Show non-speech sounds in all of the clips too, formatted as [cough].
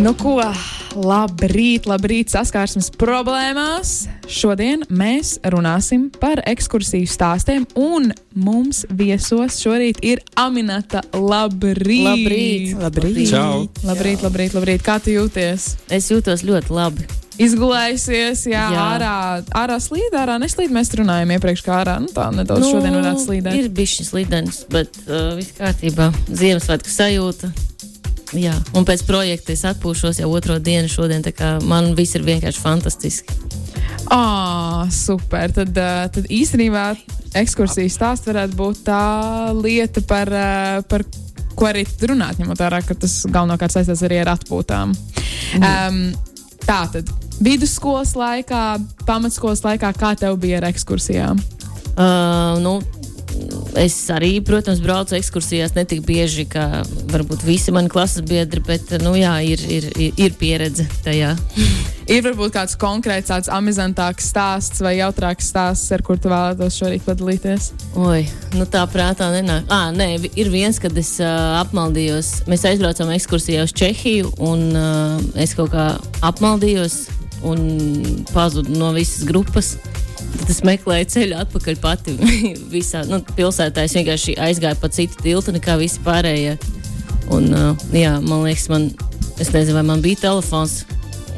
Nu, ko? Labrīt, labrīt, saskarsmes problēmās. Šodien mēs runāsim par ekskursiju stāstiem, un mums viesos šorīt ir Aminata. Labrīt! Labrīt! Labrīt! Čau! Labrīt, labrīt, labrīt! Kā tu jūties? Es jūtos ļoti labi. Izgulējusies, jā, jā. Ārā, ārā slīd, ārā neslīd. Mēs runājām iepriekš, kā ārā nu, tā nedaudz nu, šodien varētu slīdēt. Ir bijis šis lidens, bet uh, viss kārtībā. Ziemassvētku sajūta. Jā, un pēc projekta es atpūšos jau otro dienu šodien, tā kā man viss ir vienkārši fantastiski. Ah, super. Tad, tad īstenībā ekskursijas stāsts varētu būt tā lieta, par, par ko arī runāt, ņemot vērā, ka tas galvenokārt saistās arī ar atpūtām. Um, tā tad vidusskolas laikā, pamatskolas laikā, kā tev bija ar ekskursijām? Uh, nu, es arī, protams, braucu ekskursijās ne tik bieži, kā varbūt visi mani klases biedri, bet nu, jā, ir, ir, ir, pieredze tajā. [laughs] Ir varbūt kāds konkrēts, tāds amizantāks stāsts vai jautrāks stāsts, ar kur tu vēlētos šorīt padalīties. Oi, nu tā prātā nenāk. Ah, nē, ir viens, kad es uh, apmaldījos. Mēs aizbraucām ekskursijā uz Čehiju, un uh, es kaut kā apmaldījos un pazudu no visas grupas. Tad es meklēju ceļu atpakaļ pati. [laughs] Visā nu, pilsētā es vienkārši aizgāju pa citu tiltu nekā visi pārējie. Un, uh, jā, man liekas, man, es nezinu, vai man bija telefons.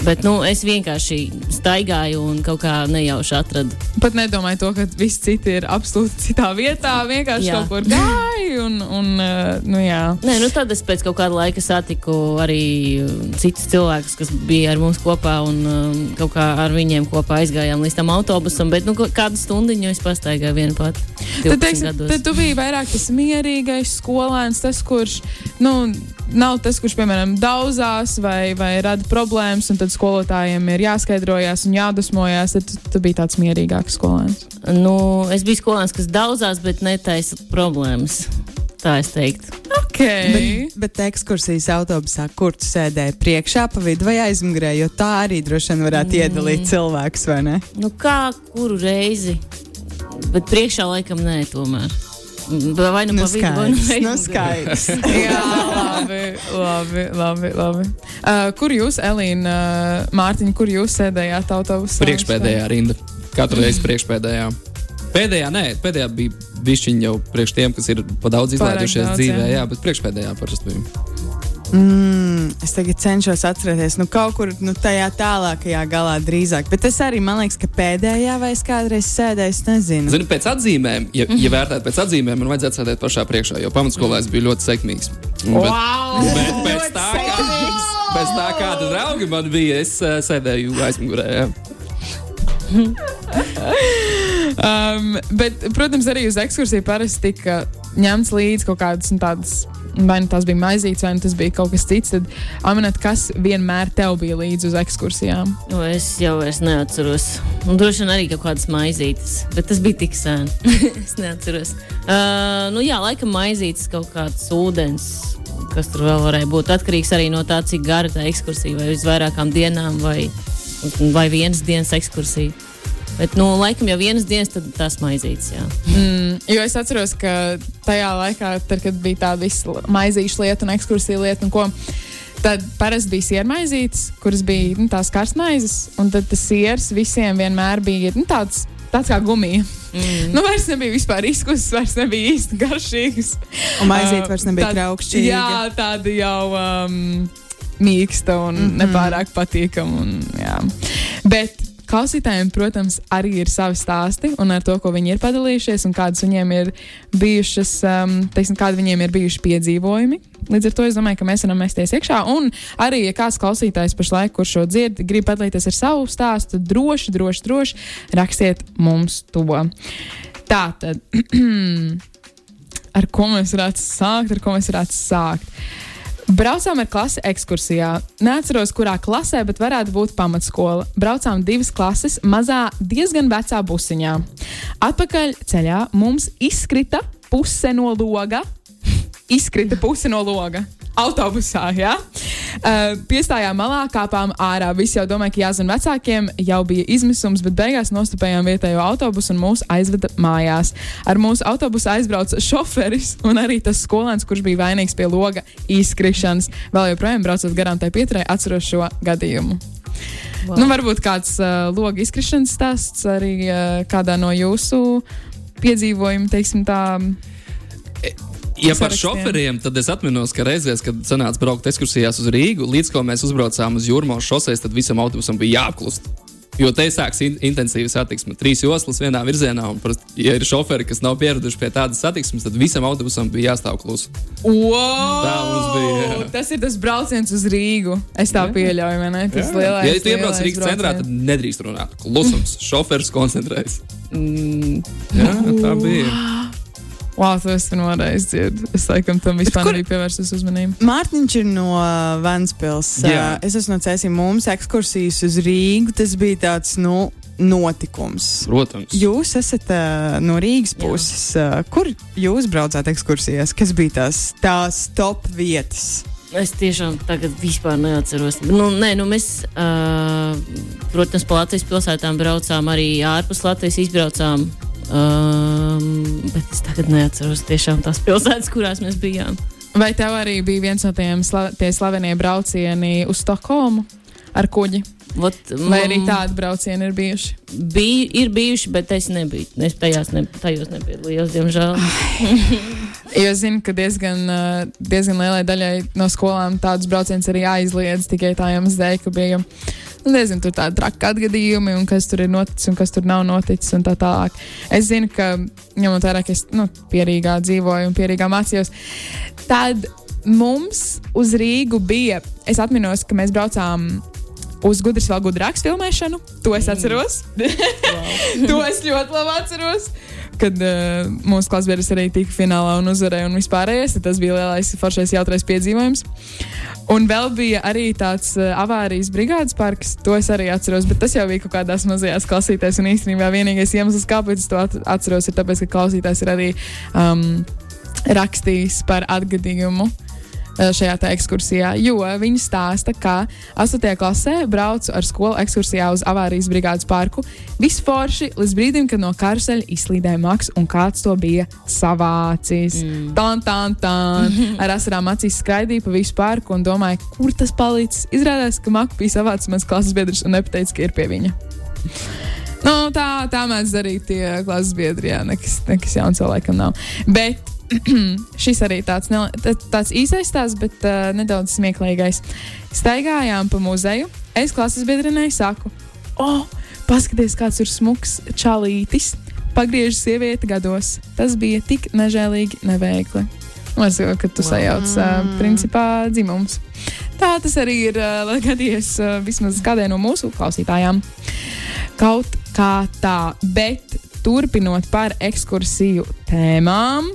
Bet nu, es vienkārši staigāju un kaut kā nejauši atradu. Pat nedomāju to, ka visi citi ir absolūti citā vietā, vienkārši Jā. kaut kur gāja. Un, un, uh, nu, jā. Nē, nu tad es pēc kaut kāda laika satiku arī uh, citus cilvēkus, kas bija ar mums kopā, un um, kaut kā ar viņiem kopā aizgājām līdz tam autobusam. Bet nu, kādu stundu es pastaigāju viena pati. Tad, teiksim, tad tu biji vairāk tas mierīgais skolēns, tas, kurš nu, nav tas, kurš, piemēram, daudzās vai, vai rada problēmas, un tad skolotājiem ir jāskaidrojas un jādusmojas. Tad tu, biji tāds mierīgāks skolēns. Nu, es biju skolēns, kas daudzās, bet netaisa problēmas. Tā es teiktu. Okay. Bet, bet ekskursijas autobusā, kur tu sēdēji priekšā, pa vidu vai aizmugurē, jo tā arī droši vien varētu mm. iedalīt cilvēkus, vai ne? Nu, kā kuru reizi? Bet priekšā laikam nē, tomēr. Vai nu Nu, pa vidu, vai nu skaidrs, nu, aizmugurē. skaidrs. [laughs] Jā, labi, labi, labi. labi. Uh, kur jūs, Elīna, uh, Mārtiņa, kur jūs sēdējāt autobusā? Priekšpēdējā rinda. Katru reizi priekšpēdējā. Pēdējā, nē, pēdējā bija višķiņa jau priekš tiem, kas ir pa daudz izlaidušies dzīvē, jā. jā, bet priekšpēdējā parasti bija. Mm, es tagad cenšos atcerēties, nu, kaut kur nu, tajā tālākajā galā drīzāk. Bet es arī, man liekas, ka pēdējā vai es kādreiz sēdēju, es nezinu. Zinu, pēc atzīmēm, ja, ja vērtētu pēc atzīmēm, man vajadzētu sēdēt pašā priekšā, jo pamatskolā es biju ļoti sekmīgs. Bet, Wow! bet pēc, tā, kā, pēc tā, kāda draugi man bija, es uh, sēdēju aizmugurē. jā. [laughs] Um, bet, protams, arī uz ekskursiju parasti tika ņemts līdzi kaut kādas nu, tādas. Vai nu tas bija maizīts, vai nu tas bija kaut kas cits. Tad, Aminat, kas vienmēr tev bija līdzi uz ekskursijām? Nu, es jau vairs neatceros. Un droši vien arī kaut kādas maizītes, bet tas bija tik sen. [laughs] es neatceros. Uh, nu, jā, laikam maizītes, kaut kāds ūdens, kas tur vēl varēja būt. Atkarīgs arī no tā, cik gara tā ekskursija, vai uz vairākām dienām, vai, vai vienas dienas ekskursija. Bet, nu, laikam jau vienas dienas, tad tās maizītes. Jā. Mm, jo es atceros, ka tajā laikā, tad, kad bija tā visa maizīšu lieta un ekskursija lieta, un ko, tad parasti bija siermaizītes, kuras bija nu, tās karstmaizes, un tad tas siers visiem vienmēr bija nu, tāds. Tāds kā gumija. Mm. Nu, vairs nebija vispār izkusis, vairs nebija īsti garšīgs. Un maizīt vairs nebija Tād- traukšķīga. Jā, tāda jau um, mīksta un mm -hmm. nepārāk patīkama. un, jā. Bet klausītājiem, protams, arī ir savi stāsti un ar to, ko viņi ir padalījušies un kādas viņiem ir bijušas, um, teiksim, kādi viņiem ir bijuši piedzīvojumi. Līdz ar to es domāju, ka mēs varam mesties iekšā. Un arī, ja kāds klausītājs pašlaik, kurš šo dzird, grib padalīties ar savu stāstu, droši, droši, droši rakstiet mums to. Tā tad, [clears throat] ar ko mēs varētu sākt, ar ko mēs varētu sākt. Braucām ar klasi ekskursijā. Neatceros, kurā klasē, bet varētu būt pamatskola. Braucām divas klases, mazā, diezgan vecā busiņā. Atpakaļ ceļā mums izkrita puse no loga. [laughs] Izkrita puse no loga. Autobusā. Ja? Uh, piestājām malā, kāpām ārā. Visi jau domāja, ka jāzina vecākiem, jau bija izmisums, bet beigās nostupējām vietējo autobusu un mūs aizveda mājās. Ar mūsu autobusu aizbrauca šoferis un arī tas skolēns, kurš bija vainīgs pie loga izkrišanas. Vēl joprojām braucot garām tai pieturē, atceros šo gadījumu. Wow. Nu, varbūt kāds uh, loga izkrišanas stāsts arī uh, kādā no jūsu piedzīvojumiem, teiksim, tā. Ja par šoferiem, tad es atceros, ka reizēs, kad sanāca braukt ekskursijās uz Rīgu, līdz ko mēs uzbraucām uz Jurmālas šoseis, tad visam autobusam bija jāklust. Jo te sāksies in intensīva satiksme. Trīs joslas vienā virzienā, un, parast, ja ir šoferi, kas nav pieraduši pie tādas satiksmes, tad visam autobusam bija jāstāv klusi. Wow! Tā mums bija. Jā. Tas ir tas brauciens uz Rīgu. Es tā jā. pieļauju, ne? Tas ir lielais. Ja tu iebrauc Rīgas centrā, tad nedrīkst runāt. Klusums, šoferis koncentrējas. Mm. Jā, tā bija. Wow. Wow, tas ir noreiz dzird. Es laikam tam vispār nebiju pievērsis uzmanību. Mārtiņš ir no Vanspils. Jā. Es esmu no Cēsīm. Mums ekskursijas uz Rīgu. Tas bija tāds, nu, notikums. Protams. Jūs esat uh, no Rīgas puses. Uh, kur jūs braucāt ekskursijās? Kas bija tās, tās top vietas? Es tiešām tagad vispār neatceros. Nu, nē, nu mēs, uh, protams, pa Latvijas pilsētām braucām, arī ārpus Latvijas izbraucām. Um, bet es tagad neatceros tiešām tās pilsētas, kurās mēs bijām. Vai tev arī bija viens no tiem sla slavenie braucieni uz Stokholmu ar kuģi? Ot, Vai arī tādi braucieni ir bijuši? Bija, ir bijuši, bet es nebiju. Es tajās ne, tajos nepiedalījos, diemžēl. [sighs] jo es zinu, ka diezgan, diezgan lielai daļai no skolām tādus braucienus arī aizliedz tikai tā iemesla dēļ, ka bija nezinu, tur tādi traki gadījumi, un kas tur ir noticis un kas tur nav noticis, un tā tālāk. Es zinu, ka ņemot vērā, ka es nu, pierīgā dzīvoju un pierīgā mācījos, tad mums uz Rīgu bija, es atminos, ka mēs braucām uz gudras vēl gudrāks filmēšanu. To es atceros. Mm. [laughs] to es ļoti labi atceros. Kad uh, mūsu klases biedrs arī tika finālā un uzvarēja un vispārējais, tas bija lielais, foršais, jautrais piedzīvojums. Un vēl bija arī tāds uh, avārijas brigādes parks, to es arī atceros, bet tas jau bija kaut kādās mazajās klasītēs. Un īstenībā vienīgais iemesls, kāpēc to atceros, ir tas, ka klausītājs ir arī um, rakstījis par atgadījumu šajā ekskursijā, jo viņi stāsta, ka 8. klasē braucu ar skolu ekskursijā uz avārijas brigādes parku. Viss forši līdz brīdim, kad no karuseļa izslīdēja maks un kāds to bija savācis. Mm. Tan, tan, tan. Ar asarām acīs skraidīja pa visu parku un domāja, kur tas palicis. Izrādās, ka maks bija savācis mans klases biedrs un nepateica, ka ir pie viņa. Nu, tā tā mēdz darīt tie klases biedri. Jā, nekas, nekas jauns vēl laikam nav. Bet [clears throat] šis arī tāds, ne, tāds īsais stāsts, bet uh, nedaudz smieklīgais. Staigājām pa muzeju. Es klases biedrenei saku, oh, paskaties, kāds ir smuks čalītis. Pagriež sievieti gados. Tas bija tik nežēlīgi neveikli. Es domāju, ka tu sajauc uh, principā dzimums. Tā tas arī ir uh, gadījies uh, vismaz kādai no mūsu klausītājām. Kaut kā tā, bet turpinot par ekskursiju tēmām,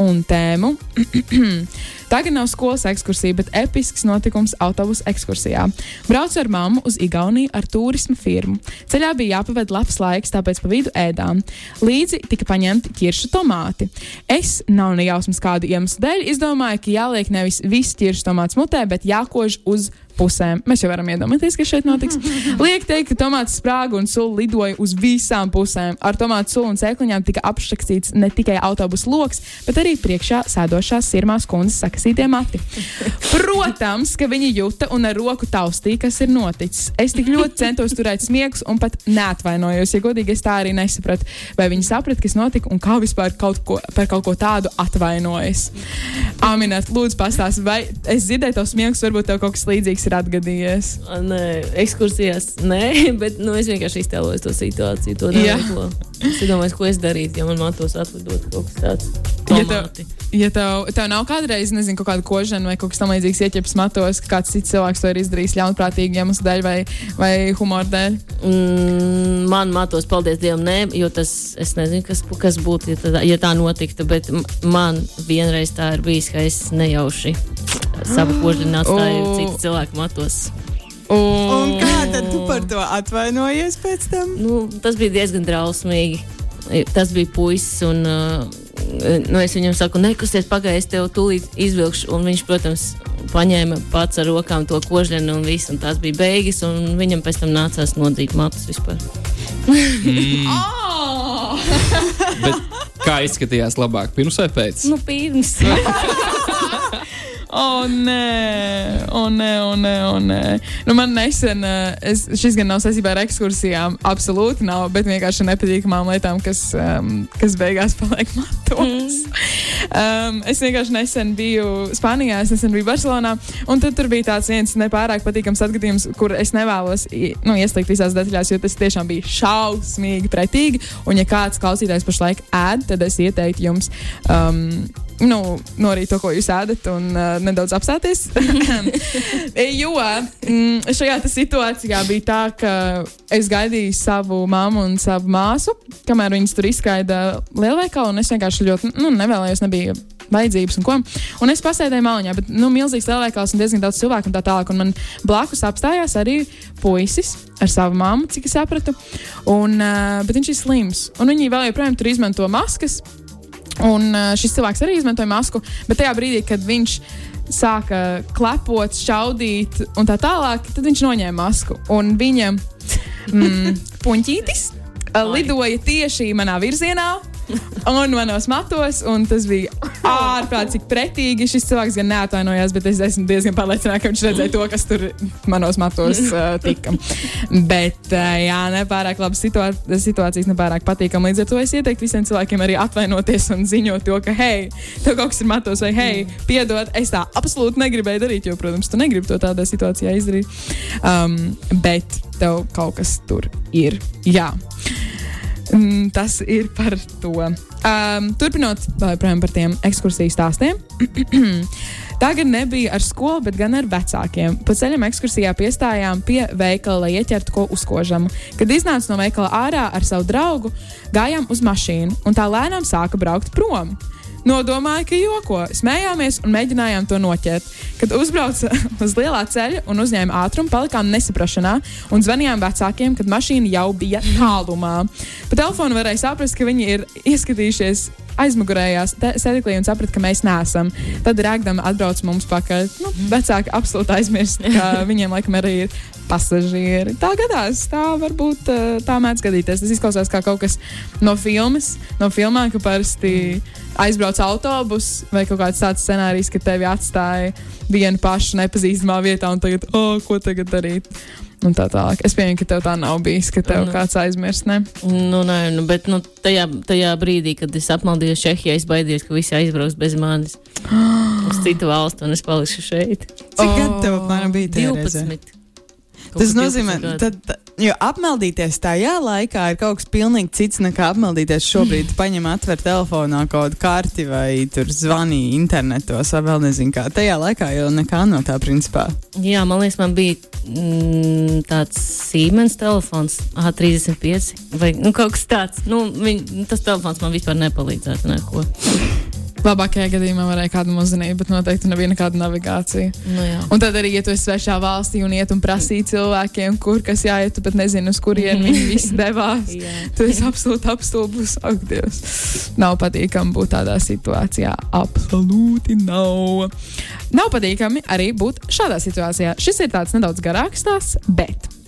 un tēmu. [clears throat] [clears throat] Tagad nav skolas ekskursija, bet episks notikums autobusu ekskursijā. Braucu ar mammu uz Igauniju ar turismu firmu. Ceļā bija jāpavada labs laiks, tāpēc pa vidu ēdām. Līdzi tika paņemti ķiršu tomāti. Es nav ne jausmas kādu iemeslu dēļ izdomāju, ka jāliek nevis viss ķiršu tomāts mutē, bet jākož uz pusēm. Mēs jau varam iedomāties, kas šeit notiks. [laughs] Liek teikt, ka tomāts sprāga un sula lidoja uz visām pusēm. Ar tomātu sulu un sēkliņām tika apšakstīts ne tikai autobusu lokus, bet arī priekšā sēdošās sirmās kundzes sakasītie mati. Protams, ka viņi juta un ar roku taustīja, kas ir noticis. Es tik ļoti centos turēt smieklus un pat neatvainojos. Ja godīgi, es tā arī nesapratu, vai viņi saprata, kas notika un kā vispār kaut ko, par kaut ko tādu atvainojas. Aminēt, lūdzu, pastāsti, vai es dzirdēju tos smieklus, varbūt tev kaut kas līdzīgs ir atgadījies? Nē, ekskursijās nē, [laughs] bet nu, es vienkārši iztēlojos to situāciju. To es domāju, ko es darītu, ja man matos atlidot kaut kas tāds. Tomāti. Ja tev, ja tev, tev nav kādreiz, nezinu, kaut kāda kožana vai kaut kas tamlīdzīgs ieķeps matos, ka kāds cits cilvēks to ir izdarījis ļaunprātīgi iemeslu dēļ vai, vai humora dēļ? Mm, man matos, paldies Dievam, nē, jo tas, es nezinu, kas, kas būtu, ja tā, ja tā notiktu, bet man vienreiz tā ir bijis, ka es nejauši savu kožu atstāju oh. citu cilvēku matos. Un, un kā tad tu par to atvainojies pēc tam? Nu, tas bija diezgan drausmīgi. Tas bija puisis, un uh, nu, es viņam saku, nekusties, pagaidi, es tev tūlīt izvilkšu. Un viņš, protams, paņēma pats ar rokām to kožļenu un viss, un tās bija beigas, un viņam pēc tam nācās nodzīt matus vispār. Oh! [laughs] Bet kā izskatījās labāk, pirms vai pēc? Nu, pirms. [laughs] O, nē, o, nē, o, nē, o, nē. Nu, man nesen, eh, es, šis gan nav saistībā ar ekskursijām, absolūti nav, bet vienkārši nepatīkamām lietām, kas, um, kas beigās paliek matos. Mm. Um, es vienkārši nesen biju Spānijā, es nesen biju Barcelonā, un tad tur bija tāds viens nepārāk patīkams atgadījums, kur es nevēlos nu, ieslīgt visās detaļās, jo tas tiešām bija šausmīgi pretīgi. Un, ja kāds klausītājs pašlaik ēd, tad es ieteiktu jums. Um, nu, norīt to, ko jūs ēdat, un uh, nedaudz apstāties. [laughs] jo mm, šajā situācijā bija tā, ka es gaidīju savu mammu un savu māsu, kamēr viņas tur izskaida lielveikalu, un es vienkārši ļoti nu, nevēlējos, nebija vajadzības un ko. Un es pasēdēju maliņā, bet nu, milzīgs lielveikals un diezgan daudz cilvēku un tā tālāk. Un man blakus apstājās arī puisis ar savu mammu, cik es sapratu. Un, uh, bet viņš ir slims, un viņi vēl joprojām tur izmanto maskas. Un uh, šis cilvēks arī izmantoja masku, bet tajā brīdī, kad viņš sāka klepot, šaudīt un tā tālāk, tad viņš noņēma masku. Un viņa mm, puņķītis lidoja tieši manā virzienā. Un manos matos, un tas bija ārprātīgi pretīgi. Šis cilvēks gan neatvainojās, bet es esmu diezgan pārliecināta, ka viņš redzēja to, kas tur manos matos uh, tika. Bet, uh, jā, nepārāk labas situā situācijas, nepārāk patīkami. Līdz ar to es ieteiktu visiem cilvēkiem arī atvainoties un ziņot to, ka, hei, tev kaut kas ir matos, vai hei, piedod, es tā absolūti negribēju darīt, jo, protams, tu negribi to tādā situācijā izdarīt. Um, bet tev kaut kas tur ir. Jā. Mm, tas ir par to. Um, turpinot joprojām par tiem ekskursiju stāstiem. [clears throat] Tā gan nebija ar skolu, bet gan ar vecākiem. Pa ceļam ekskursijā piestājām pie veikala, lai ieķertu ko uzkožamu. Kad iznāca no veikala ārā ar savu draugu, gājām uz mašīnu, un tā lēnām sāka braukt prom. Nodomāju, ka joko. Smējāmies un mēģinājām to noķert. Kad uzbrauca [laughs] uz lielā ceļa un uzņēma ātrumu, palikām nesaprašanā un zvanījām vecākiem, kad mašīna jau bija tālumā. Pa telefonu varēja saprast, ka viņi ir ieskatījušies aizmugurējā sēdeklī un saprata, ka mēs neesam. Tad rēkdama atbrauc mums pakaļ. Nu, vecāki absolūti aizmirst, ka [laughs] viņiem laikam arī ir pasažieri. Tā gadās, tā varbūt eh, tā mēdz gadīties. Tas izklausās kā kaut kas no filmas, no filmām, ka parasti aizbrauc autobus vai kaut kāds tāds scenārijs, ka tevi atstāja vienu pašu nepazīstamā vietā un tagad, oh, ko tagad darīt? Un tā tālāk. Es pieņemu, ka tev tā nav bijis, ka tev Nu. kāds aizmirst. Ne? Nu, nē, nu, bet nu, tajā, tajā brīdī, kad es apmaldījos Čehijā, es baidījos, ka visi aizbrauks bez manis [gasps] uz citu valstu, un es palikšu šeit. Cik Oh, gadi tev apmēram bija? tajā reizē? 12. Kaut Tas nozīmē, 12 gadi. tad, tad, jo apmeldīties tajā laikā ir kaut kas pilnīgi cits nekā apmeldīties šobrīd. Paņem, atver telefonā kaut kādu karti vai tur zvanīja internetos vai vēl nezinu kā. Tajā laikā jau nekā no tā principā. Jā, man liekas, man bija mm, tāds Siemens telefons, A35 vai nu, kaut kas tāds. Nu, viņ, tas telefons man vispār nepalīdzētu neko. Labākajā gadījumā varēja kādu uzzināt, bet noteikti nebija nekāda navigācija. Nu, jā. Un tad arī, ja tu esi svešā valstī un iet un prasīji cilvēkiem, kur kas jāiet, tu pat nezini, uz kurien viņi [laughs] visi devās. Tu esi absolūti apstulbus. Ak, Dievs. Nav patīkami būt tādā situācijā. Absolūti nav. Nav patīkami arī būt šādā situācijā. Šis ir tāds nedaudz garāks stāsts, bet.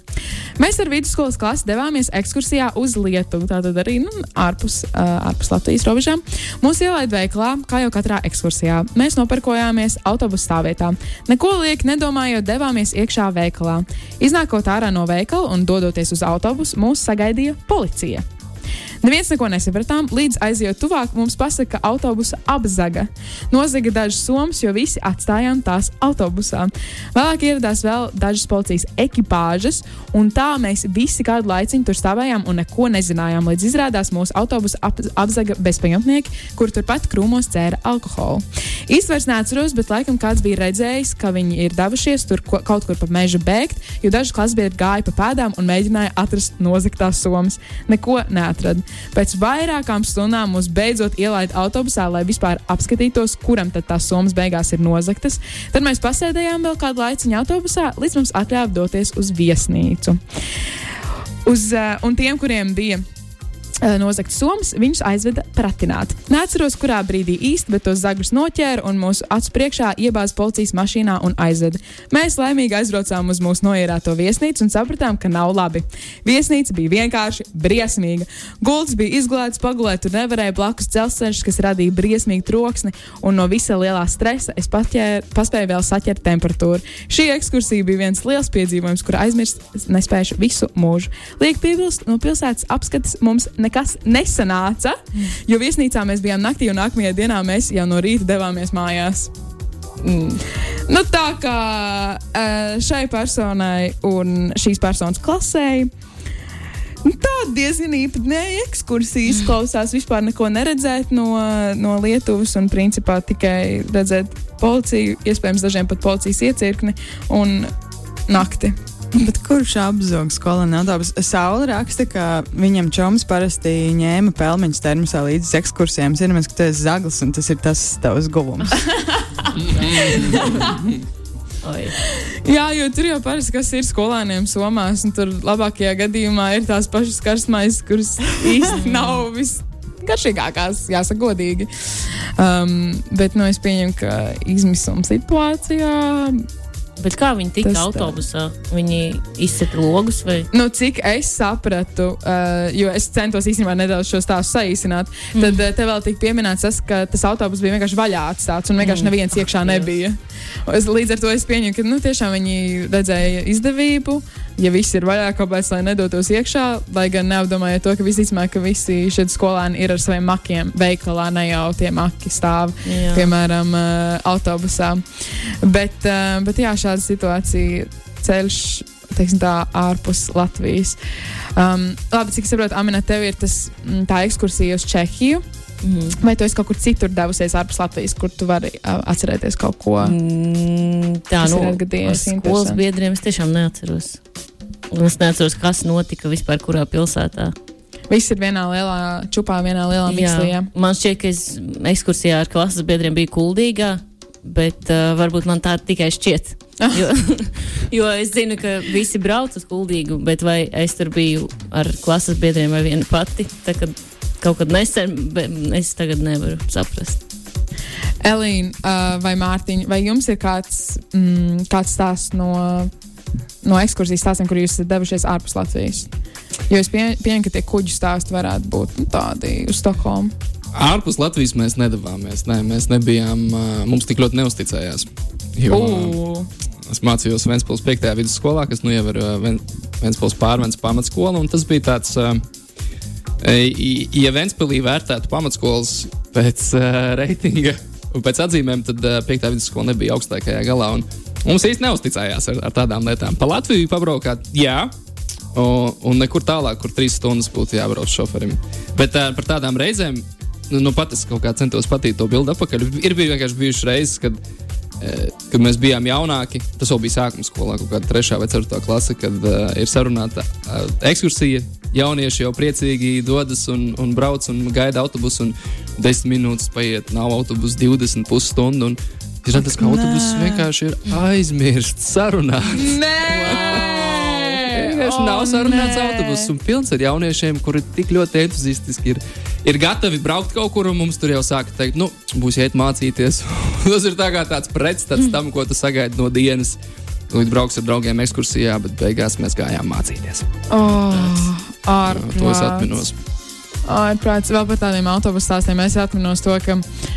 Mēs ar vidusskolas klasi devāmies ekskursijā uz Lietuvu. Tātad arī nu, ārpus, uh, ārpus Latvijas robežām. Mūs ielaida veiklā, kā jau katrā ekskursijā. Mēs nopirkojāmies autobusu stāvvietā. Neko lieki nedomājot, devāmies iekšā veikalā. Iznākot ārā no veikala un dodoties uz autobusu, mūs sagaidīja policija. Neviens neko nesapratām, līdz aizjot tuvāk, mums pasaka, ka autobusa apzaga. Nozaga dažas somas, jo visi atstājām tās autobusā. Vēlāk ieradās vēl dažas policijas ekipāžas, un tā mēs visi kādu laiciņu tur stāvējām un neko nezinājām, līdz izrādās mūsu autobusa ap apzaga bezpajumtnieki, kur turpat krūmos dzēra alkoholu. Īsti vairs neatceros, bet laikam kāds bija redzējis, ka viņi ir devušies tur ko, kaut kur pa mežu bēgt, jo daži klasbiedri gāja pa pēdām un mēģināja atrast nozagtās somas. Neko neatrada. Pēc vairākām stundām mūs beidzot ielaida autobusā, lai vispār apskatītos, kuram tad tās somas beigās ir nozagtas. Tad mēs pasēdējām vēl kādu laiciņu autobusā, līdz mums atļāva doties uz viesnīcu. Uz, uh, un tiem, kuriem bija nozagts somas, viņus aizveda pratināt. Neatceros, kurā brīdī īsti, bet tos zagus noķēra un mūsu acu priekšā iebāza policijas mašīnā un aizveda. Mēs laimīgi aizbraucām uz mūsu noierēto viesnīcu un sapratām, ka nav labi. Viesnīca bija vienkārši briesmīga. Gults bija izglābts, pagulēt tur nevarēja blakus dzelzceļš, kas radīja briesmīgu troksni, un no visa lielā stresa es paķēru, paspēju vēl saķert temperatūru. Šī ekskursija bija viens liels piedzīvojums, kur aizmirst nespējuši visu mūžu. Liek piebilst, no pilsētas apskates mums nekā nekas nesanāca, jo viesnīcā mēs bijām naktī un nākamajā dienā mēs jau no rīta devāmies mājās. Mm. Nu, tā kā šai personai un šīs personas klasēji. Nu, tā diezgan īpatnēja ekskursija. Izklausās vispār neko neredzēt no, no Lietuvas un principā tikai redzēt policiju, iespējams, dažiem pat policijas iecirkni un nakti. Bet kurš apzogs skolēnā autobus? Saula raksta, ka viņam čoms parasti ņēma pelmeņus termosā līdz ekskursijām. Zināms, ka tu esi zaglis un tas ir tas tavs guvums. Jā, jo tur jau parasti kas ir skolēniem somās, un tur labākajā gadījumā ir tās pašas karstmaizes, kuras īsti nav viss garšīgākās, jāsaka, godīgi. Um, bet nu, es pieņemu, ka izmisuma situācijā Bet kā viņi tika Tas autobusā? Tā. Viņi izsita logus vai? Nu, cik es sapratu, uh, jo es centos īstenībā nedaudz šo stāstu saīsināt, mm. tad uh, te vēl tika pieminēts tas, ka tas autobus bija vienkārši vaļā atstāts un vienkārši mm. neviens iekšā nebija. Es, līdz ar to es pieņemu, ka nu, tiešām viņi redzēja izdevību. Ja viss ir vaļā, kāpēc lai nedotos iekšā, lai gan neapdomājot to, ka visticamāk, ka visi šie skolēni ir ar saviem makiem veikalā, ne jau tie maki stāv, jā. piemēram, uh, autobusā. Bet, uh, bet jā, šāda situācija ceļš teiksim, tā, ārpus Latvijas. Um, labi, cik saprotu, Amina, tev ir tas, mm, tā ekskursija uz Čehiju. Mm. Vai tu esi kaut kur citur devusies ārpus Latvijas, kur tu vari uh, atcerēties kaut ko mm, tādu? No skolas biedriem es tiešām neatceros. Un es neatceros, kas notika vispār kurā pilsētā. Viss ir vienā lielā čupā, vienā lielā mikslī. Man šķiet, ka es ekskursijā ar klases biedriem biju kuldīgā bet uh, varbūt man tā tikai šķiet. [laughs] jo, [laughs] jo es zinu, ka visi brauc uz kuldīgu, bet vai es tur biju ar klases biedriem vai viena pati, tā, kaut kad nesen, bet es tagad nevaru saprast. Elīna uh, vai Mārtiņa, vai jums ir kāds, mm, kāds stāsts no, no ekskursijas stāstiem, kur jūs esat devušies ārpus Latvijas? Jo es pieņemu, pie, ka tie kuģu stāsti varētu būt nu, tādi uz Stokholmu. Ārpus Latvijas mēs nedavāmies. Nē, mēs nebijām, mums tik ļoti neusticējās. Jo, uh. Es mācījos Vēnspils 5. vidusskolā, kas nu jau ir Vēnspils pārvērts pamatskola. Tas bija tāds, ja Vēnspilī vērtētu pamatskolas pēc reitinga un pēc atzīmēm, tad 5. vidusskola nebija augstākajā galā. Mums īsti neusticējās ar, ar tādām lietām. Pa Latviju pabraukāt, jā. Un, un nekur tālāk, kur trīs stundas būtu jābrauc šoferim. Bet uh, par tādām reizēm nu, nu pat es kaut kā centos patīt to bildi atpakaļ. Ir bija vienkārši bijušas reizes, kad, e, kad mēs bijām jaunāki. Tas jau bija sākuma skolā, kaut kāda trešā vai ceturtā klase, kad uh, ir sarunāta uh, ekskursija. Jaunieši jau priecīgi dodas un, un brauc un gaida autobusu, un desmit minūtes paiet, nav autobusu 20 pusstundu. Ir tas, ka autobuss vienkārši ir aizmirsts! Wow vienkārši nav sarunāts nē. autobuss. Un pilns ar jauniešiem, kuri tik ļoti entuziastiski ir, ir gatavi braukt kaut kur, un mums tur jau sāka teikt, nu, būs iet mācīties. [laughs] Tas ir tā tāds pretstats tam, ko tu sagaidi no dienas. Līdz brauks ar draugiem ekskursijā, bet beigās mēs gājām mācīties. Oh, ārprāts. To es atminos. Ārprāts vēl par tādiem autobusu stāstiem. Es atminos to, ka,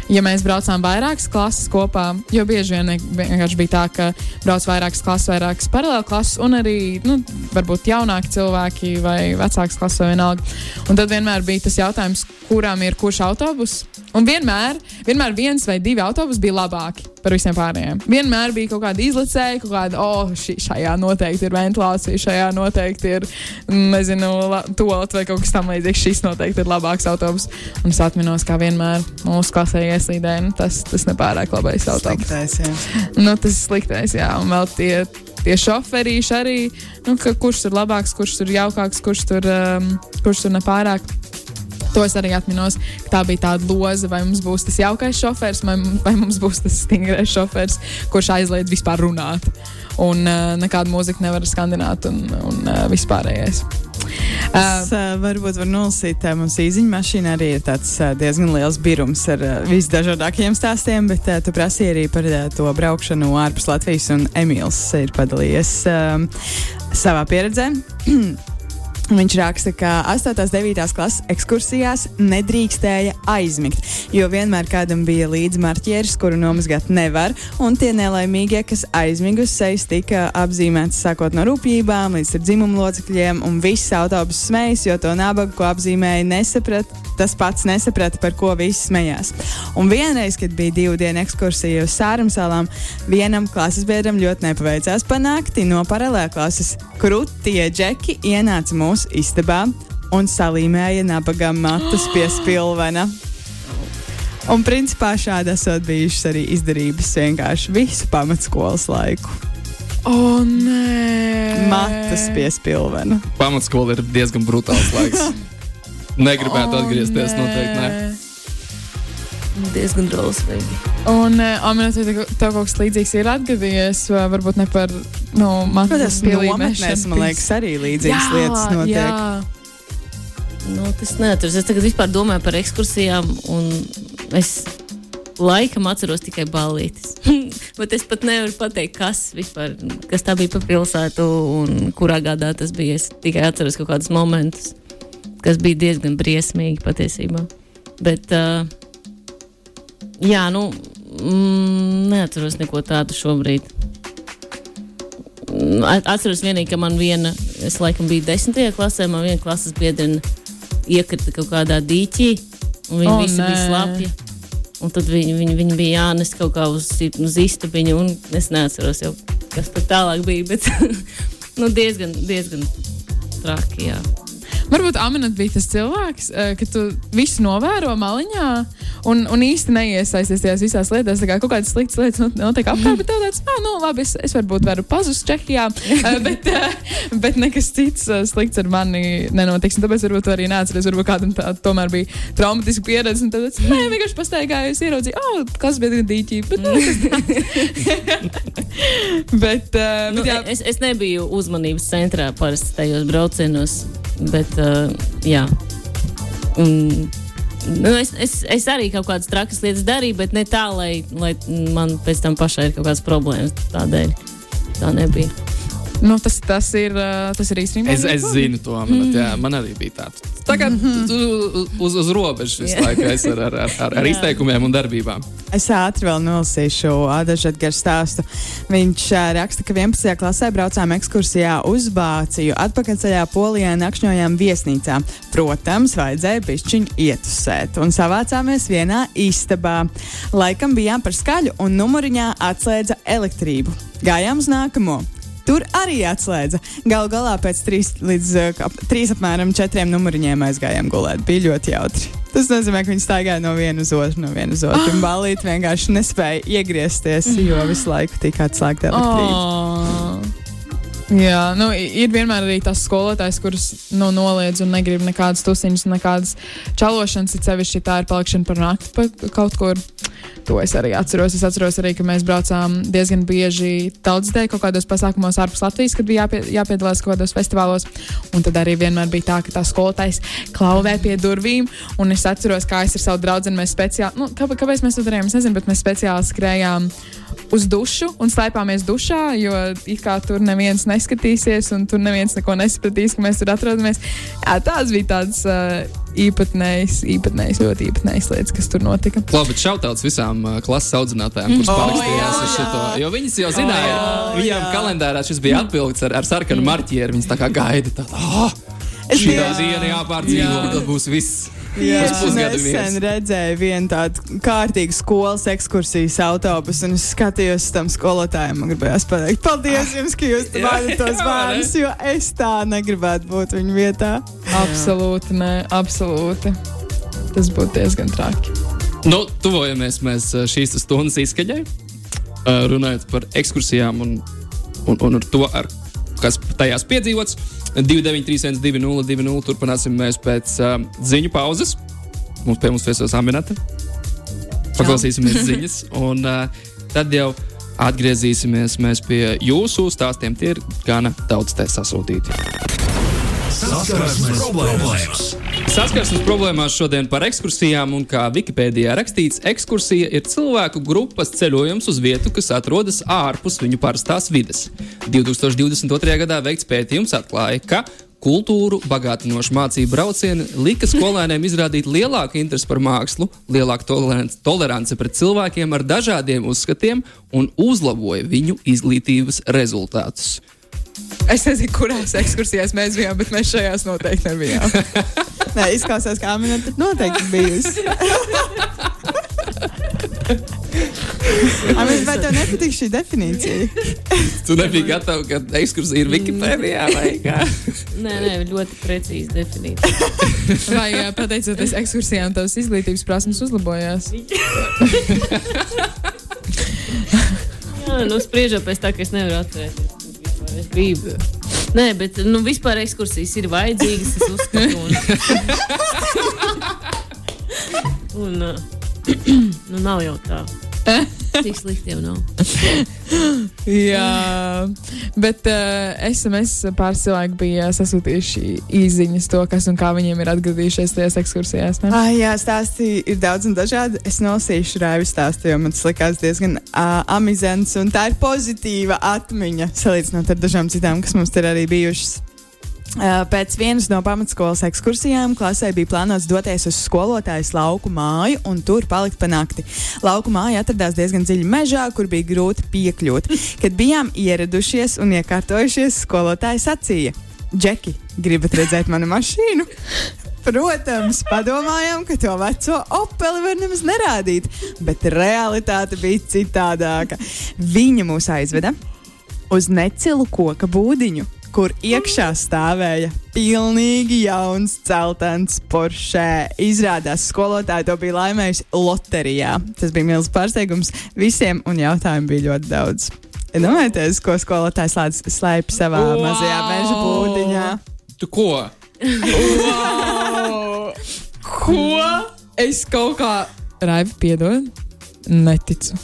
ja mēs braucām vairākas klases kopā, jo bieži vien vienkārši bija tā, ka brauc vairākas klases, vairākas paralēlas klases, un arī, nu, varbūt jaunāki cilvēki vai vecākas klases vai vienalga. Un tad vienmēr bija tas jautājums, kurām ir kurš autobus. Un vienmēr, vienmēr viens vai divi autobusi bija labāki par visiem pārējiem. Vienmēr bija kaut kāda izlicēja, kaut kāda, oh, šī, šajā noteikti ir ventilācija, šajā noteikti ir, nezinu, toalet vai kaut kas tamlīdzīgs. Šis noteikti ir labāks autobus. Un es atminos, kā vienmēr mūsu klasē ieslīdēja, nu, tas, tas nepārāk labais autobus. Sliktais, jā. Nu, tas ir sliktais, jā. Un vēl tie, tie šoferīši arī, nu, ka, kurš tur labāks, kurš tur jaukāks, kurš tur, um, kurš tur nepārāk To es arī atminos, ka tā bija tāda loza, vai mums būs tas jaukais šofērs, vai, vai mums būs tas stingrais šofērs, kurš aizliedz vispār runāt. Un uh, nekādu mūziku nevar skandināt un, un uh, vispārējais. Es uh, varbūt varu nolasīt, uh, mums īziņa mašīna arī ir tāds uh, diezgan liels birums ar uh, visdažādākajiem stāstiem, bet uh, tu prasīji arī par uh, to braukšanu ārpus Latvijas, un Emīls ir padalījies uh, savā pieredzē. [clears throat] Viņš raksta, ka 8. un 9. klases ekskursijās nedrīkstēja aizmigt, jo vienmēr kādam bija līdzi marķieris, kuru nomazgāt nevar, un tie nelaimīgie, kas aizmigus sejas, tika apzīmēti sākot no rūpībām līdz dzimumu locekļiem, un viss autobus smējas, jo to nabagu, ko apzīmēja, nesaprata. Tas pats nesaprata, par ko visi smējās. Un vienreiz, kad bija divu dienu ekskursija uz Sārumsalām, vienam klases biedram ļoti nepaveicās panākti no paralēlā klases. Krūtie džeki ienāca mūsu istabā un salīmēja nabagam matus pie spilvena. Un principā šādi esot bijušas arī izdarības vienkārši visu pamatskolas laiku. O, nē, Matas pie spilvena. Pamatskola ir diezgan brutāls laiks. [laughs] Negribētu atgriezties, noteikti. Ne. Diezgan drausmīgi. Un, uh, Amina, tev, tev kaut kas līdzīgs ir atgadījies, vai varbūt ne par nu, Tas nometnēs, man liekas, arī līdzīgas lietas notiek. Jā. Nu, tas neaturas. Es tagad vispār domāju par ekskursijām, un es laikam atceros tikai ballītes. [laughs] Bet es pat nevaru pateikt, kas, vispār, kas tā bija pa pilsētu un kurā gadā tas bija. Es tikai atceros kaut kādus momentus, kas bija diezgan briesmīgi patiesībā. Bet, uh, jā, nu, mm, neatceros neko tādu šobrīd. Mm, at- Atceros vienīgi, ka man viena, es laikam biju desmitajā klasē, man viena klases biedrene iekrita kaut kādā dīķī, un viņi oh, visi nē. bija slapji. Un tad viņi, viņi, viņi bija jānes kaut kā uz, uz istabiņu, un es neatceros jau, kas tur tālāk bija. Bet [laughs] nu, diezgan, diezgan traki. Jā. Varbūt Aminat bija tas cilvēks, eh, ka tu visu novēro maliņā un, un īsti neiesaisties tajās visās lietās. Tā kā kaut kādas sliktas lietas not- notiek apkārt, bet tev tāds, ah, nu, labi, es, es varbūt varu pazust Čehijā, [laughs] eh, bet, eh, bet nekas cits slikts ar mani nenotiks. Un Tāpēc varbūt tu arī neatceries, varbūt kādam tā tomēr bija traumatiska pieredze. Un tad, es, vienkārši pastaigāju, ieraudzīju, oh, kas bija dīķī. Bet, nu, [laughs] bet, eh, Nu, bet jā, es, es nebiju uzmanības centrā parasti tajos braucienos, bet uh, jā. Un, nu, es, es, es arī kaut kādas trakas lietas darīju, bet ne tā, lai, lai man pēc tam pašai ir kaut kādas problēmas. Tādēļ tā nebija. Nu, tas, tas ir, tas ir īstenībā. Es, es zinu to, man, jā, man arī bija tāds. Tagad uz, uz robežas visu laiku es ar, ar, ar, ar, ar izteikumiem un darbībām. Es ātri vēl nolasīšu Adaža Edgara stāstu. Viņš raksta, ka 11. klasē braucām ekskursijā uz Vāciju. Atpakaļceļā Polijā nakšņojām viesnīcā. Protams, vajadzēja pišķiņu ietusēt un savācāmies vienā istabā. Laikam bijām par skaļu un numuriņā atslēdza elektrību. Gājām uz nākamo. Tur arī atslēdza. Galu galā pēc trīs līdz uh, trīs apmēram četriem numuriņiem aizgājām gulēt. Bija ļoti jautri. Tas nozīmē, ka viņi staigāja no viena uz otru, no viena uz otru. Un balīti vienkārši nespēja iegriezties, jo visu laiku tika atslēgta elektrība. Oh. Jā, nu, ir vienmēr arī tas skolotājs, kurš nu, noliedz un negrib nekādas tusiņas, nekādas čalošanas. It sevišķi tā ir palikšana par nakti pa kaut kur. To es arī atceros. Es atceros arī, ka mēs braucām diezgan bieži tautsdēļ kaut kādos pasākumos ārpus Latvijas, kad bija jāpie, jāpiedalās kaut kādos festivālos. Un tad arī vienmēr bija tā, ka tā skolotājs klauvē pie durvīm. Un es atceros, kā es ar savu draugu mēs speciāli, nu, kāpēc, kāpēc mēs to darījām, es nezinu, bet mēs speciāli skrējām uz dušu un slēpāmies dušā, jo it kā tur neviens neskatīsies un tur neviens neko nesapratīs, ka mēs tur atrodamies. Jā, tās bija tādas uh, īpatnējas, īpatnējas, ļoti īpatnējas lietas, kas tur notika. Labi, bet šautauts visām uh, klases audzinātājām, kuras Oh, parakstījās jā, uz šo. Jo viņas jau zināja, jā. viņām kalendārā šis bija atvilkts ar, ar sarkanu marķieru. Viņas tā kā gaida, tā, oh, šī Jā. diena jāpārdzīvo, Jā. un tad būs viss. Pusgadu nesen redzēju vienu tādu kārtīgu skolas ekskursijas autobusu, un es skatījos uz tam skolotājiem. Man gribējās pateikt, paldies jums, ka jūs vadāt tos bērnus, jo es tā negribētu būt viņu vietā. Absolūti, nē, absolūti. Tas būtu diezgan traki. Nu, tuvojamies mēs uh, šīs stundas izskaņai, uh, runājot par ekskursijām un, un, un ar to, ar, kas tajās piedzīvots. 293, 202, 202. Turpināsim mēs pēc uh, ziņu pauzes. Mums pie mums viesos Aminēta. Paklausīsimies ziņas, un uh, tad jau atgriezīsimies mēs pie jūsu stāstiem. Tie ir gana daudz te sasūtīti. Saskarsmes problēmas. Saskarsmes problēmās šodien par ekskursijām, un kā Wikipēdijā rakstīts, ekskursija ir cilvēku grupas ceļojums uz vietu, kas atrodas ārpus viņu parastās vides. 2022. gadā veikts pētījums atklāja, ka kultūru bagātinošu mācību braucieni lika skolēniem izrādīt lielāku interesi par mākslu, lielāku toleranci, toleranci pret cilvēkiem ar dažādiem uzskatiem un uzlaboja viņu izglītības rezultātus. Es nezinu, kurās ekskursijās mēs bijām, bet mēs šajās noteikti nebijām. [laughs] Nē, izklausās, kā minēta, bet noteikti bijusi. [laughs] Amis, vai tev nepatīk šī definīcija? Tu nebija gatava, ka ekskursija ir Wikipēdijā vai kā? Nē, nē, ļoti precīzi definīta. [laughs] Vai pateicoties ekskursijām, tavas izglītības prasmes uzlabojās? Jā, nu spriežot pēc tā, ka es nevaru atcerēties. Es biju. Nē, bet nu, vispār ekskursijas ir vajadzīgas. Es uzskatu, un, [laughs] un uh, [clears throat] nu, nav jau tā. [laughs] Tik slikti jau nav. Jā, bet uh, SMS pāris cilvēki bija sasūtījuši īsiņas to, kas un kā viņiem ir atgadījušies tajās ekskursijās. Ne? Ah, jā, stāsti ir daudz un dažādi. Es nolasīšu rāvi stāstu, jo man tas likās diezgan uh, amizants. Un tā ir pozitīva atmiņa salīdzinot ar dažām citām, kas mums ir arī bijušas. Pēc vienas no pamatskolas ekskursijām klasē bija plānots doties uz skolotājas lauku māju un tur palikt pa nakti. Lauku māja atradās diezgan dziļi mežā, kur bija grūti piekļūt. Kad bijām ieradušies un iekārtojušies, skolotāja sacīja: Džeki, gribat redzēt manu mašīnu? Protams, padomājām, ka to veco opeli var nemaz nerādīt, bet realitāte bija citādāka. Viņa mūs aizveda uz necilu koka būdiņu, kur iekšā stāvēja pilnīgi jauns celtens Porsche. Izrādās, skolotāji to bija laimējusi loterijā. Tas bija milzīgs pārsteigums visiem, un jautājumu bija ļoti daudz. Domājieties, ko skolotājs slēpj savā wow. mazajā meža būdiņā. Tu ko? Wow! Ko? Es kaut kā raivi piedodu, neticu.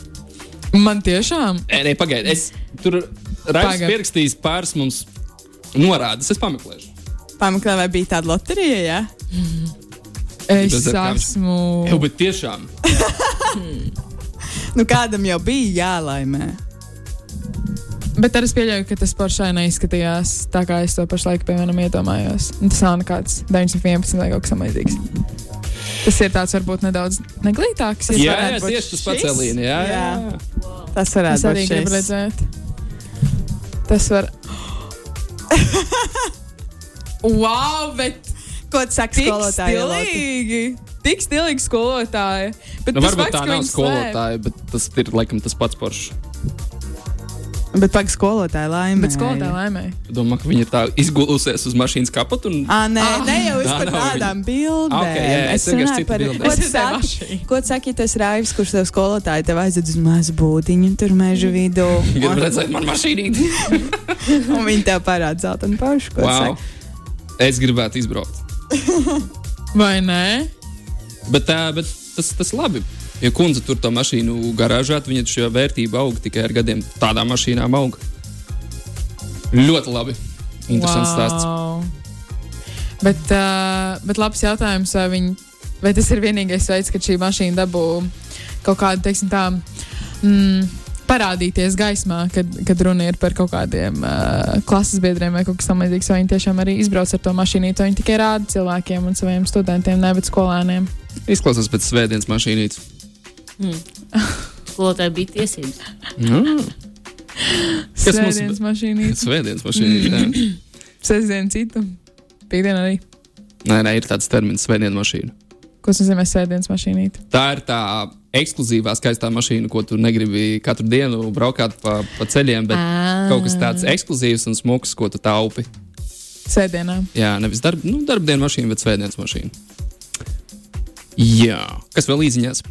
Man tiešām Nē, pagaidi. Es tur Pagaid. pierakstījis pāris mums norādes. Es pameklēšu. Pameklē, vai bija tāda loterija? Ja? [laughs] es ir kāds- esmu. Jā, bet tiešām. [laughs] Nu, kādam jau bija jālaimē. Bet arī es pieļauju, ka tas poršai neizskatījās tā, kā es to pašlaik, piemēram, iedomājos. Un Tas nav nekāds 911 vai kaut kas tamlīdzīgs. Tas ir tāds varbūt nedaudz neglītāks. Jā, jā, būt tieši tas pats Elīna. Jā, jā. Jā. Tas Es varētu arī būt gribu šis. redzēt. Tas var. [laughs] wow, bet Ko tu saki tik skolotājai? Tik stilīgi skolotāji. Bet Nu, tas varbūt tā nav skolotāja, bet tas ir laikam tas pats poršs. Bet pagaidi, skolotāja laimē. Bet skolotāji laimēja. Domā, ka viņa tā izgulusies uz mašīnas kapota un Ah, nē, Ah, ne jau es tā par nav tādām bildēm. Ah, ok, jā, es vienkārši par saki. mašīnu. Ko saki, tas raivs, kurš tev skolotāji tev aizved uz mazu būdiņu, tur meža vidū? [laughs] gribu redzēt man mašīnīti. [laughs] un viņi tev parāda zeltainu tu Wow. saki? Es gribētu izbraukt. Vai ne? Bet, tā, bet tas, tas labi. Ja kundze tur to mašīnu garāžā, tad viņa šo vērtību aug tikai ar gadiem. Tādām mašīnām aug. Ļoti labi. Interesants wow. stāsts. Bet, uh, bet labs jautājums, vai, viņi, vai tas ir vienīgais veids, ka šī mašīna dabū kaut kādu, teiksim, tā, mm, parādīties gaismā, kad, kad runa ir par kaut kādiem uh, klases biedriem vai kaut kas tamlīdzīgs, vai viņi tiešām arī izbrauc ar to mašīnu, vai viņi tikai rāda cilvēkiem un saviem studentiem, nevis skolēniem. Izklausās pēc svētdienas mašīnītes. Skolotāji bija tiesības. Mm. Kas mums- Svētdienas mašīnā, Svētdienas mašīnīte. [clears throat] sestdien citu, piekdien arī. Nē, nē, ir tāds termins, svētdienas mašīna. Ko nozīmē svētdienas mašīnā? Tā ir tā ekskluzīvā, skaistā mašīna, ko tu negribi katru dienu braukāt pa, pa ceļiem, bet Ah. kaut kas tāds ekskluzīvs un smuks, ko tu taupi. Sēdienā. Jā, nevis darb, nu, darbdienas mašīna, bet svētdienas mašīna. Jā, kas vēl īziņās?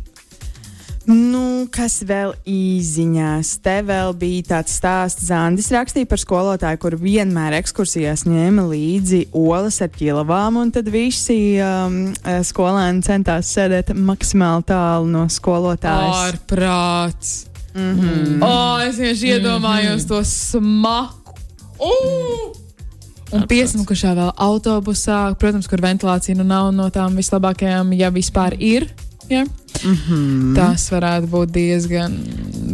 Nu, kas vēl īziņās? Te vēl bija tāds stāsts. Zandis rakstīja par skolotāju, kur vienmēr ekskursijās ņēma līdzi olas ar ķilavām, un tad visi um, skolēni centās sēdēt maksimāli tālu no skolotājas. Ārprāts. Mm -hmm. O, es vienkārši iedomājos to smaku. Uh! Un piesmukušā vēl autobusā, protams, kur ventilācija nu nav no tām vislabākajām, ja vispār ir. Ja? Mm -hmm. Tas varētu būt diezgan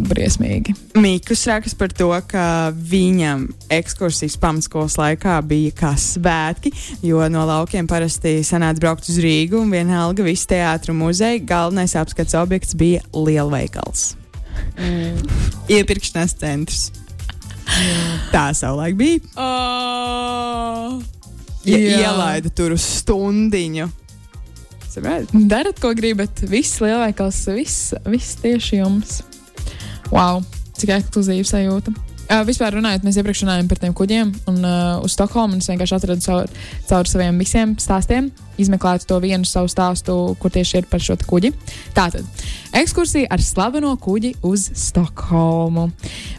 briesmīgi. Mikls rakstas par to, ka viņam ekskursijas pamatskolas laikā bija kā svētki, jo no laukiem parasti sanāca braukt uz Rīgu un vienalga visu teātru muzeju. Galvenais apskats objekts bija lielveikals. Mm. Iepirkšanās centrs. Tā savulaik bija. Oh, Ja ielaida tur uz stundiņu. Darat, ko gribat. Viss lielveikals, viss, viss tieši jums. Wow, cik ekskluzīva sajūta. Uh, vispār runājot, mēs iepriekš runājām par tiem kuģiem, un uh, uz Stokholmu es vienkārši atradu caur, caur saviem visiem stāstiem, izmeklētu to vienu savu stāstu, kur tieši ir par šo kuģi. Tātad, ekskursija ar slaveno kuģi uz Stokholmu.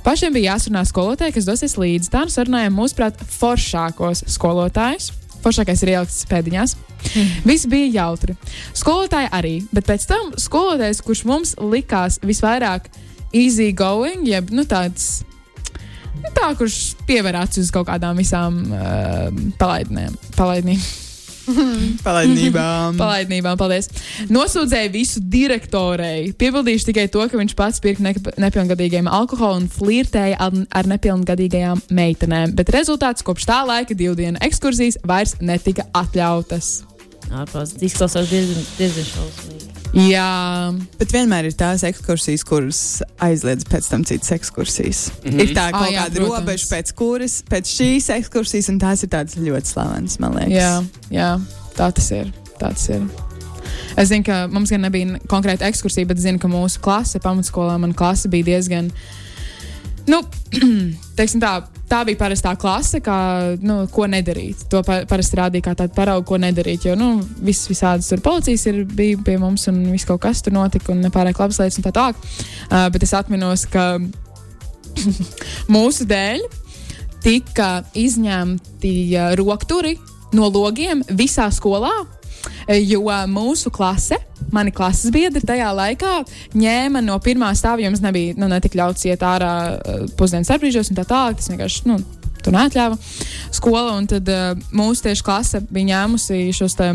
Pašiem bija jāsarunā skolotāji, kas dosies līdzi. Tā nu sarunājām mūsuprāt foršākos skolotājus. Foršākais ir ielikts pēdiņās. Mm. Viss bija jautri. Skolotāji arī, bet pēc tam skolotājs, kurš mums likās visvairāk easy going, jeb nu, tāds nu, tā, kurš pievēr acis uz kaut kādām visām uh, palaidnēm. Palaidnīm. [laughs] Palaidnībām. Palaidnībām, paldies. Nosūdzēja visu direktorei. Piebildīšu tikai to, ka viņš pats pirka ne nepilngadīgiem alkoholu un flirtēja ar, ar nepilngadīgajām meitenēm. Bet rezultāts kopš tā laika divu dienu ekskursijas vairs netika atļautas. Ārpus izklausās diezgan, diezgan šausmīgi. Jā, Bet vienmēr ir tās ekskursijas, kuras aizliedz pēc tam citas ekskursijas. Mm -hmm. Ir tā Ah, kaut jā, kāda protams. robeža, pēc kuras, pēc šīs ekskursijas, un tās ir tādas ļoti slavenas, man liekas. jā, jā, tā tas ir. Tā tas ir. Es zinu, ka mums gan nebija konkrēta ekskursija, bet zinu, ka mūsu klase, pamatskolā, man klase bija diezgan. Nu, [clears throat] tā, tā bija parastā klase, kā, nu, ko nedarīt. To pa, parasti rādīja kā tādu paraugu, ko nedarīt. Jo nu, viss visādas tur policijas ir, bija pie mums, un viss kaut kas tur notika, un nepārāk labas lietas un tā tālāk. Uh, bet es atminos, ka [laughs] mūsu dēļ tika izņemti uh, rokturi no logiem visā skolā. Eh, Jo uh, mūsu klase, mani klases biedri tajā laikā ņēma no pirmā stāva, jums nebija nu, netik ļauts iet ārā uh, pusdienas starpbrīžos un tā tālāk. Tas vienkārši nu, tur neatļāva skola. Un tad uh, mūsu tieši klase bija ņēmusi šos te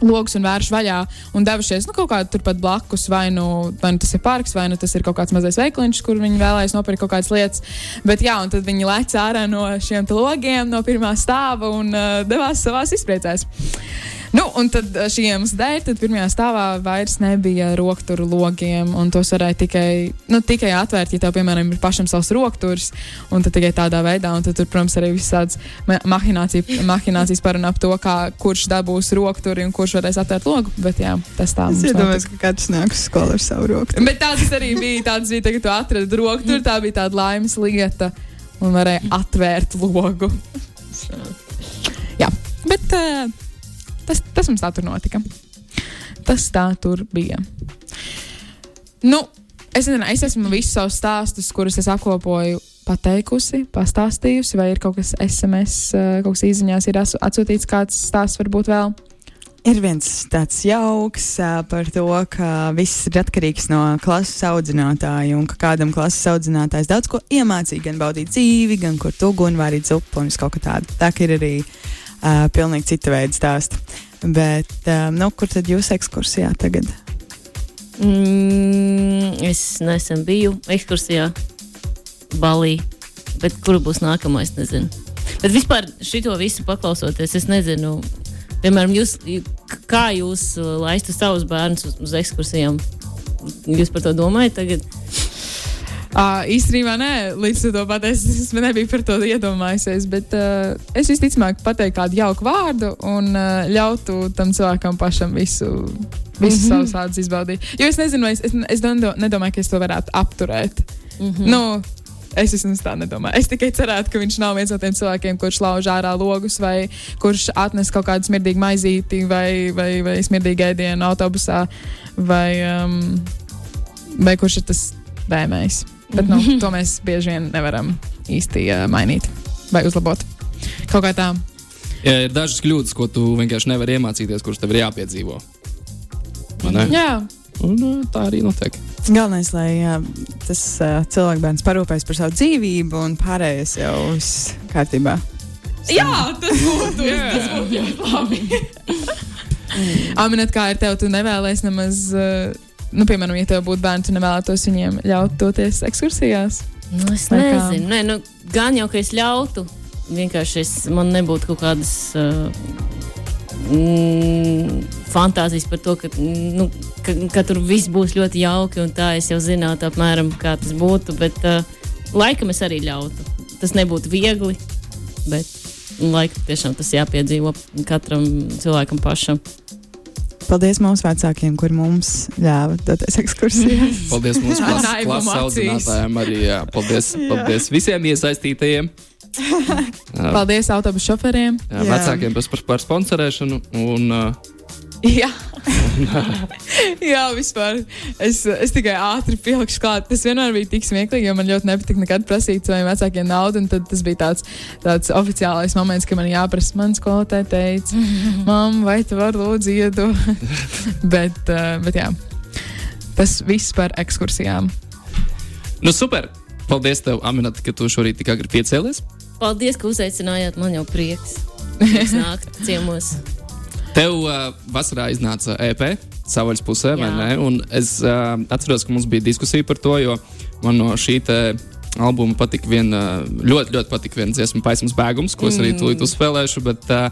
logus un vēršu vaļā un devušies nu, kaut kādā turpat blakus. Vai nu, vai nu tas ir parks, vai nu tas ir kaut kāds mazais veikliņš, kur viņi vēlējas nopirkt kaut kādas lietas. Bet jā, un tad viņi lec ārā no šiem logiem, no pirmā stāva un uh, devās savās izpriecēs. Nu, un tad uh, šī iemesla dēļ, tad pirmajā stāvā vairs nebija rokturu logiem, un tos varēja tikai, nu, tikai atvērt, ja tev, piemēram, ir pašam savs rokturs, un tad tikai tādā veidā, un tad tur, protams, arī visādas ma- mahinācija- mahinācijas par un ap to, kā, kurš dabūs rokturi un kurš varēs atvērt logu, bet jā, tas tā Es mums iedomājos, notika. ka katrs nāk uz skolu ar savu roku. Bet tāds arī bija, tāds bija, tagad tu atradi rokturi, tā bija tāda laimes lieta, un varēja atvērt logu. Jā, bet uh, tas, tas mums tā tur notika. Tas tā tur bija. Nu, es nezinu, es esmu visus savus stāstus, kurus es apkopoju, pateikusi, pastāstījusi, vai ir kaut kas SMS, uh, kaut kas izziņās, ir atsūtīts kāds stāsts, varbūt vēl. Ir viens tāds jauks ā, par to, ka viss ir atkarīgs no klases audzinātāja un ka kādam klases audzinātājs daudz ko iemācīja, gan baudīt dzīvi, gan kur tu guni varīt zupu un visu kaut kā tādu. Tā ir arī uh, pilnīgi cita veida stāsti. Bet, uh, nu, kur tad jūs ekskursijā tagad? Mm, es nesen biju ekskursijā Balī, bet kur būs nākamais, nezinu. Bet vispār šito visu paklausoties, es nezinu, piemēram, jūs, kā jūs uh, laistu savus bērnus uz, uz ekskursijām. Jūs par to domājat tagad? Uh, īstenībā nē, līdz to pateici, es nebiju par to iedomājusies. Bet uh, es visticamāk pateiktu kādu jauku vārdu un uh, ļautu tam cilvēkam pašam visu, visu mm -hmm. savus vārdus izbaudīt. Jo es nezinu, es, es, es nedo- nedomāju, ka es to varētu apturēt. Mm -hmm. nu, Es vismaz tā nedomāju. Es tikai cerētu, ka viņš nav viens no tiem cilvēkiem, kurš lauž ārā logus, vai kurš atnes kaut kādu smirdīgu maizīti, vai, vai, vai smirdīgu ēdienu autobusā, vai, um, vai kurš ir tas dēmējs. Bet nu, to mēs bieži vien nevaram īsti uh, mainīt vai uzlabot. Kaut kā tā. Ja ir dažas kļūdas, ko tu vienkārši nevari iemācīties, kuras tev ir jāpiedzīvo. Vai ne? Jā, Un, uh, tā arī notiek. Galvenais, lai uh, tas uh, cilvēks parūpēs par savu dzīvību un pārējais jau viss kārtībā. Jā, tas būtu. tas būtu ļoti labi. [laughs] Aminēt, kā ir tev, tu nevēlies nemaz, uh, nu, piemēram, ja tev būtu bērni, tu nevēlētos viņiem ļaut doties ekskursijās. Nu, es nezinu, Nē, nu, gan jau, ka es ļautu. Vienkārši es, man nebūtu kaut kādas uh, mm, fantāzijas par to, ka, nu, ka, ka tur viss būs ļoti jauki. un Tā es jau zinātu, apmēram, kā tas būtu. Bet uh, laikam es arī ļautu. Tas nebūtu viegli, bet laikam tiešām tas jāpiedzīvo katram cilvēkam pašam. Paldies mūsu vecākiem, kur mums ļāva doties ekskursijās. [laughs] Paldies mūsu klases klases audzinātājiem arī. Jā. Paldies, paldies visiem iesaistītajiem. [laughs] Jā, Paldies autobusu šoferiem. jā, Jā. vecākiem par, par, par sponsorēšanu. Un, uh, [laughs] Jā, [laughs] Jā vispār. Es, es tikai ātri pielikšu klāt. Tas vienmēr bija tik smieklīgi, jo man ļoti nepatika nekad prasīt saviem vecākiem naudu. un Tad tas bija tāds, tāds oficiālais moments, ka man jāprasa. Man skolotāja teica, [laughs] mamma, vai tu vari lūdzu iedot? bet, uh, bet jā, tas viss par ekskursijām. nu, super! Paldies, tev, Aminata, ka tu šorīt tik agri piecēlies. Paldies, ka uzaicinājāt. Man jau prieks. Prieks nākt ciemos. Tev uh, vasarā iznāca EP savvaļas pusē, vai Jā. ne? Un es uh, atceros, ka mums bija diskusija par to, jo man no šī albuma patika viena, ļoti, ļoti patika viena dziesma, Paismas bēgums, ko es arī Mm. tūlīt uzspēlēšu. Bet, uh,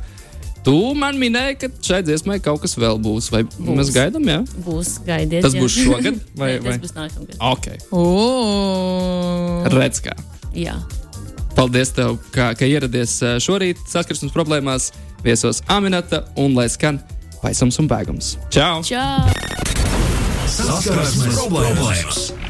Tu man minēji, ka šai dziesmai kaut kas vēl būs. Vai būs. mēs gaidām, jā? Būs gaidiet. Tas jā. būs šogad? [laughs] Vai, vai? tas būs nākamgad. Ok, redz kā. Jā. Paldies, tev, ka, ka ieradies šorīt saskarsmes problēmās. Viesos Aminata un lai skan paisams un bēgums. Čau! Čau! Saskarsmes problēmas!